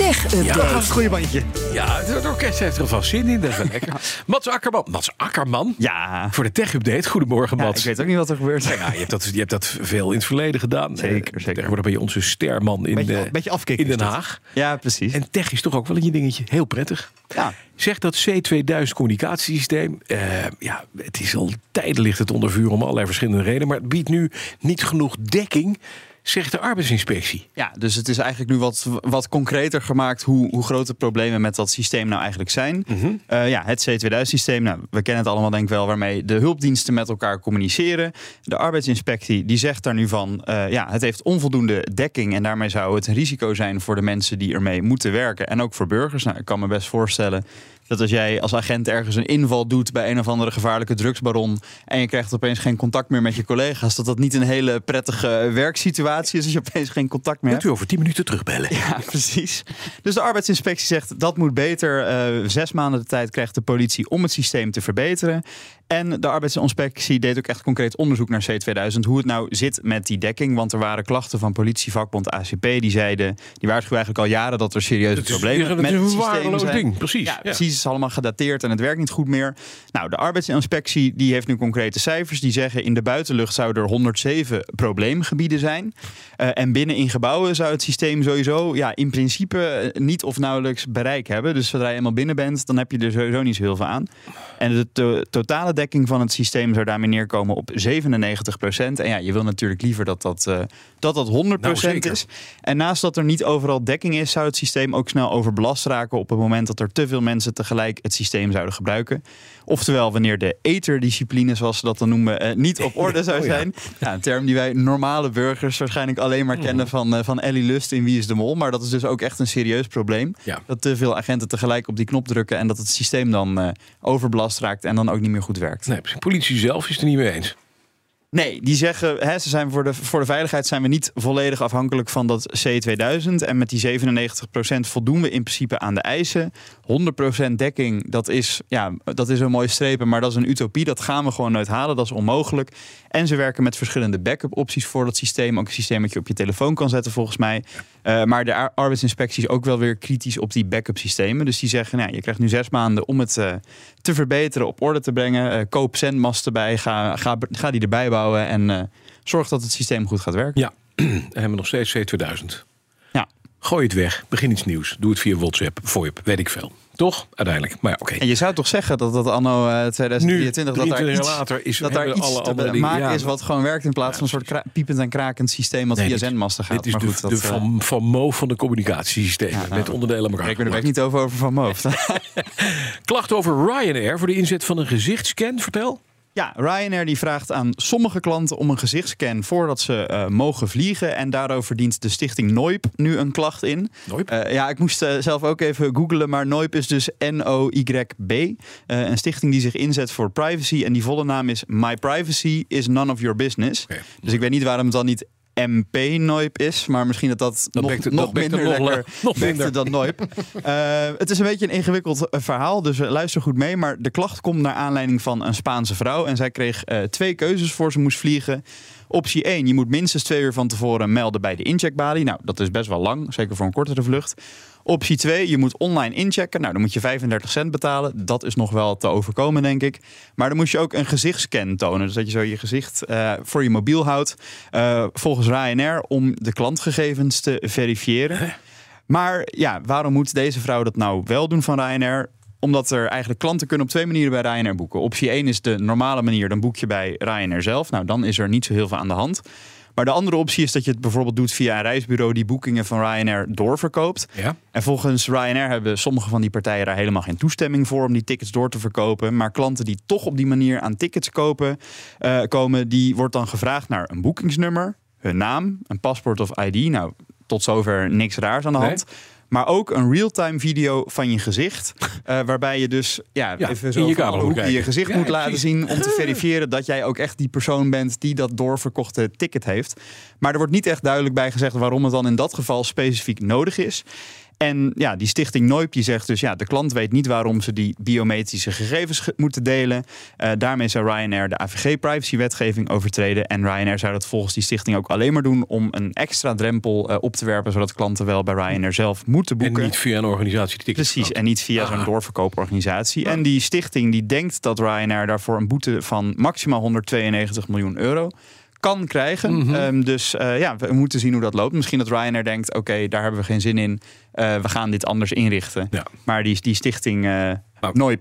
Tech-update. Ja, dat is het goede bandje. Ja, het orkest heeft er vast zin in. Dat is wel lekker. Mats Akkerman. Mats Akkerman. Ja. Voor de tech-update. Goedemorgen, Ja, Mats. ik weet ook niet wat er gebeurt. Ja, je, hebt dat, je hebt dat veel in het verleden gedaan. Zeker, Eh, zeker. Tegenwoordig ben je onze sterman in, Beetje- de, beetje afkicken in Den. Haag. Ja, precies. En tech is toch ook wel een je dingetje. Heel prettig. ja. Zeg dat C2000 communicatiesysteem. eh, ja, het is al tijden ligt het onder vuur om allerlei verschillende redenen. Maar het biedt nu niet genoeg dekking, zegt de arbeidsinspectie. ja, dus het is eigenlijk nu wat, wat concreter gemaakt hoe, hoe groot de problemen met dat systeem nou eigenlijk zijn. Eh, ja, het C2000-systeem, nou, we kennen het allemaal denk ik wel, waarmee de hulpdiensten met elkaar communiceren. De arbeidsinspectie die zegt daar nu van, eh, ja, het heeft onvoldoende dekking en daarmee zou het een risico zijn voor de mensen die ermee moeten werken en ook voor burgers. Nou, ik kan me best voorstellen dat als jij als agent ergens een inval doet bij een of andere gevaarlijke drugsbaron en je krijgt opeens geen contact meer met je collega's, dat dat niet een hele prettige werksituatie is als je opeens geen contact meer hebt. u over 10 minuten terugbellen? Ja, precies. Dus de arbeidsinspectie zegt dat moet beter. Eh, zes maanden de tijd krijgt de politie om het systeem te verbeteren. En de arbeidsinspectie deed ook echt concreet onderzoek naar C2000. Hoe het nou zit met die dekking. Want er waren klachten van politievakbond ACP. Die zeiden, die waarschuwen eigenlijk al jaren dat er serieuze is, problemen ja, dat met is het een systeem zijn. ding. Precies. Ja, Ja. precies. Het is allemaal gedateerd en het werkt niet goed meer. Nou, de arbeidsinspectie die heeft nu concrete cijfers. Die zeggen in de buitenlucht zouden er 107 probleemgebieden zijn. Eh, en binnen in gebouwen zou het systeem sowieso ja, in principe eh, niet of nauwelijks bereik hebben. Dus zodra je eenmaal binnen bent, dan heb je er sowieso niet zo heel veel aan. En de to- totale dekking van het systeem zou daarmee neerkomen op 97% En ja, je wil natuurlijk liever dat dat, eh, dat, dat 100 Nou, zeker. is. En naast dat er niet overal dekking is, zou het systeem ook snel overbelast raken op het moment dat er te veel mensen tegelijk het systeem zouden gebruiken. Oftewel, wanneer de eterdiscipline, zoals ze dat dan noemen, eh, niet op orde zou Oh ja. zijn. Ja, een term die wij normale burgers waarschijnlijk alleen maar kennen van, eh, van Ellie Lust in Wie is de Mol. Maar dat is dus ook echt een serieus probleem. Ja. Dat te veel agenten tegelijk op die knop drukken en dat het systeem dan overbelast en dan ook niet meer goed werkt. Nee, de politie zelf is het er niet mee eens. Nee, die zeggen, hè, ze zijn voor, de, voor de veiligheid zijn we niet volledig afhankelijk van dat C2000. En met die 97% voldoen we in principe aan de eisen. 100% dekking, dat is, ja, dat is een mooie strepen, maar dat is een utopie. Dat gaan we gewoon nooit halen, dat is onmogelijk. En ze werken met verschillende backup opties voor dat systeem. Ook een systeem dat je op je telefoon kan zetten volgens mij. Eh, maar de ar- arbeidsinspectie is ook wel weer kritisch op die backup systemen. Dus die zeggen, nou, je krijgt nu zes maanden om het eh, te verbeteren, op orde te brengen. Eh, koop zendmasten bij, ga, ga, ga die erbij bouwen en eh, zorg dat het systeem goed gaat werken. Ja, en hebben we nog steeds C2000. Ja. Gooi het weg, begin iets nieuws. Doe het via WhatsApp, VoIP, weet ik veel. Toch? Uiteindelijk. Maar ja, oké. En je zou toch zeggen dat dat anno eh, 2023 dat daar 23 iets, later, is, dat daar iets alle te maken ja, is wat gewoon werkt in plaats van een soort piepend en krakend systeem wat Nee, via zendmasten gaat. Dit is maar de, goed, dat, de eh, van, van van de communicatiesystemen. Nou, met onderdelen elkaar. ik ben er niet over over van hoofd. Klacht over Ryanair voor de inzet van een gezichtscan. Vertel. Ja, Ryanair die vraagt aan sommige klanten om een gezichtscan voordat ze eh, mogen vliegen. En daarover dient de stichting Noip nu een klacht in. Noip? Eh, ja, ik moest eh, zelf ook even googlen, maar Noip is dus N-O-Y-B. Een stichting die zich inzet voor privacy. En die volle naam is My Privacy is None of Your Business. Dus ik weet niet waarom het dan niet MP Noip is, maar misschien dat dat, Dat nog, bekt het- nog dat bekt minder het nog lekker le- nog minder. dan Noip. Eh, het is een beetje een ingewikkeld eh, verhaal, dus eh, luister goed mee. Maar de klacht komt naar aanleiding van een Spaanse vrouw. En zij kreeg twee keuzes voor ze moest vliegen. Optie 1, je moet minstens twee uur van tevoren melden bij de incheckbalie. Nou, dat is best wel lang, zeker voor een kortere vlucht. Optie 2, je moet online inchecken. Nou, dan moet je 35 cent betalen. Dat is nog wel te overkomen, denk ik. Maar dan moet je ook een gezichtscan tonen. Dus dat je zo je gezicht eh, voor je mobiel houdt. eh, volgens Ryanair om de klantgegevens te verifiëren. Maar ja, waarom moet deze vrouw dat nou wel doen van Ryanair? Omdat er eigenlijk klanten kunnen op twee manieren bij Ryanair boeken. Optie 1 is de normale manier, dan boek je bij Ryanair zelf. Nou, dan is er niet zo heel veel aan de hand. Maar de andere optie is dat je het bijvoorbeeld doet via een reisbureau die boekingen van Ryanair doorverkoopt. Ja. En volgens Ryanair hebben sommige van die partijen daar helemaal geen toestemming voor om die tickets door te verkopen. Maar klanten die toch op die manier aan tickets kopen, eh, komen, die wordt dan gevraagd naar een boekingsnummer, hun naam, een paspoort of ID. Nou, tot zover niks raars aan de Nee. Maar ook een real-time video van je gezicht. eh, waarbij je dus ja, Ja, even in zo je camera moet hoeken je kijken. gezicht Ja, moet laten zien. Om te verifiëren dat jij ook echt die persoon bent die dat doorverkochte ticket heeft. Maar er wordt niet echt duidelijk bij gezegd waarom het dan in dat geval specifiek nodig is. En ja, die stichting Noip die zegt dus ja, de klant weet niet waarom ze die biometrische gegevens ge- moeten delen. Eh, daarmee zou Ryanair de AVG-privacywetgeving overtreden. En Ryanair zou dat volgens die stichting ook alleen maar doen om een extra drempel eh, op te werpen, zodat klanten wel bij Ryanair zelf moeten En boeken. niet via een organisatie die tickets Precies, en niet via zo'n Ah. doorverkooporganisatie. En die stichting die denkt dat Ryanair daarvoor een boete van maximaal 192 miljoen euro kan krijgen. Mhm. Ehm, dus eh, ja, we moeten zien hoe dat loopt. Misschien dat Ryanair denkt, oké, daar hebben we geen zin in. Eh, we gaan dit anders inrichten. Ja. Maar die, die stichting eh Nou. Noip,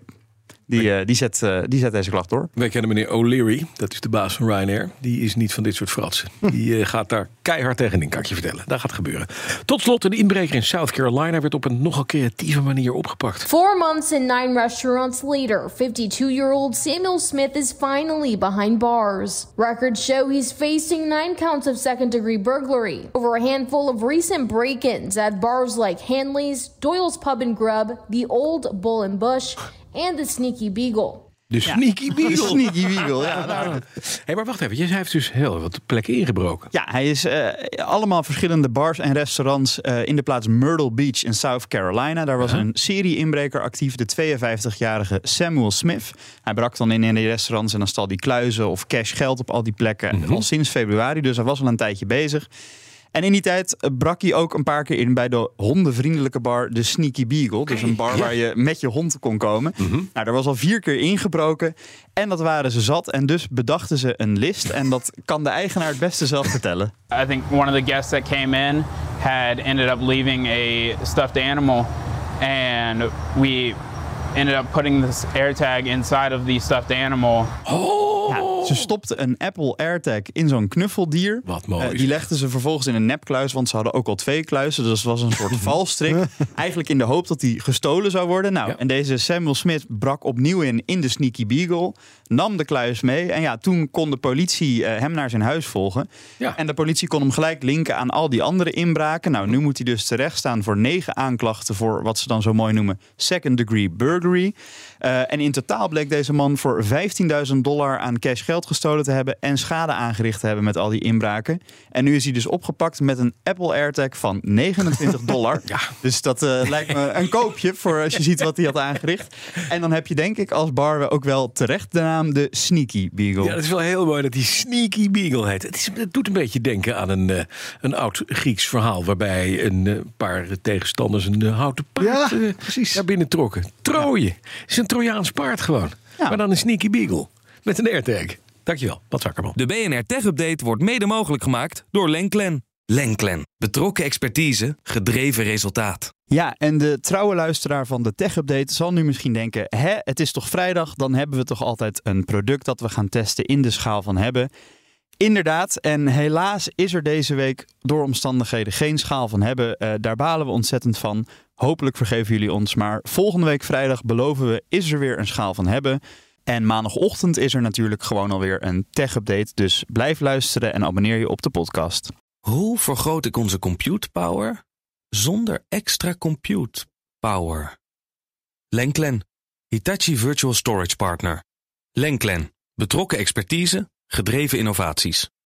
die, eh, die, zet, eh, die zet deze klacht door. Wij kennen meneer O'Leary, dat is de baas van Ryanair. Die is niet van dit soort fratsen. Die eh, gaat daar keihard tegenin, kan ik je vertellen. Dat gaat gebeuren. Tot slot, een inbreker in South Carolina werd op een nogal creatieve manier opgepakt. Four months and nine restaurants later, 52 year old Samuel Smith is finally behind bars. Records show he's facing nine counts of second degree burglary over a handful of recent break ins at bars like Hanley's, Doyle's Pub and Grub, The Old Bull and Bush, and the Sneaky Beagle. De Sneaky Beagle. Sneaky Beagle, ja. nou, Hé, maar wacht even. Hij heeft dus heel wat plekken ingebroken. Ja, hij is eh, allemaal verschillende bars en restaurants eh, in de plaats Myrtle Beach in South Carolina. Daar was een serie-inbreker actief, de 52-jarige Samuel Smith. Hij brak dan in in die restaurants en dan stal die kluizen of cash geld op al die plekken. Al sinds februari, dus hij was al een tijdje bezig. En in die tijd eh, brak hij ook een paar keer in bij de hondenvriendelijke bar de Sneaky Beagle. Dus een bar waar je met je hond kon komen. Nou, daar was al vier keer ingebroken. En dat waren ze zat. En dus bedachten ze een list. En dat kan de eigenaar het beste zelf vertellen. I think one of the guests that came in had ended up leaving a stuffed animal, and we ended up putting this AirTag inside of the stuffed animal. Ja, ze stopten een Apple AirTag in zo'n knuffeldier. Wat mooi Eh, die legden ze vervolgens in een nepkluis, want ze hadden ook al twee kluizen. Dus het was een soort valstrik. Eigenlijk in de hoop dat die gestolen zou worden. Nou, Ja. en deze Samuel Smith brak opnieuw in in de Sneaky Beagle. Nam de kluis mee. En ja, toen kon de politie eh, hem naar zijn huis volgen. Ja. En de politie kon hem gelijk linken aan al die andere inbraken. Nou, nu moet hij dus terecht staan voor negen aanklachten voor wat ze dan zo mooi noemen second degree burglary. Eh, en in totaal bleek deze man voor 15.000 dollar aan cash geld gestolen te hebben en schade aangericht te hebben met al die inbraken. En nu is hij dus opgepakt met een Apple AirTag van 29 dollar. Ja. Dus dat eh, lijkt me een koopje voor als je ziet wat hij had aangericht. En dan heb je denk ik als bar ook wel terecht de naam de Sneaky Beagle. Ja, dat is wel heel mooi dat die Sneaky Beagle heet. Het, is, het doet een beetje denken aan een, eh, een oud Grieks verhaal... waarbij een paar tegenstanders een houten paard Ja, precies. naar binnen trokken. Troje. Het is een Trojaans paard gewoon. Ja. Maar dan een Sneaky Beagle. Met een AirTag. Dankjewel, Pat Zakkerman. De BNR Tech Update wordt mede mogelijk gemaakt door Lenklen. Lenklen. Betrokken expertise, gedreven resultaat. Ja, en de trouwe luisteraar van de Tech Update zal nu misschien denken: hè, het is toch vrijdag? Dan hebben we toch altijd een product dat we gaan testen in de schaal van hebben. Inderdaad, en helaas is er deze week door omstandigheden geen schaal van hebben. Eh, daar balen we ontzettend van. Hopelijk vergeven jullie ons. Maar volgende week vrijdag beloven we, is er weer een schaal van hebben. En maandagochtend is er natuurlijk gewoon alweer een Tech Update. Dus blijf luisteren en abonneer je op de podcast. Hoe vergroot ik onze compute power zonder extra compute power? Lenklen, Hitachi Virtual Storage Partner. Lenklen, betrokken expertise, gedreven innovaties.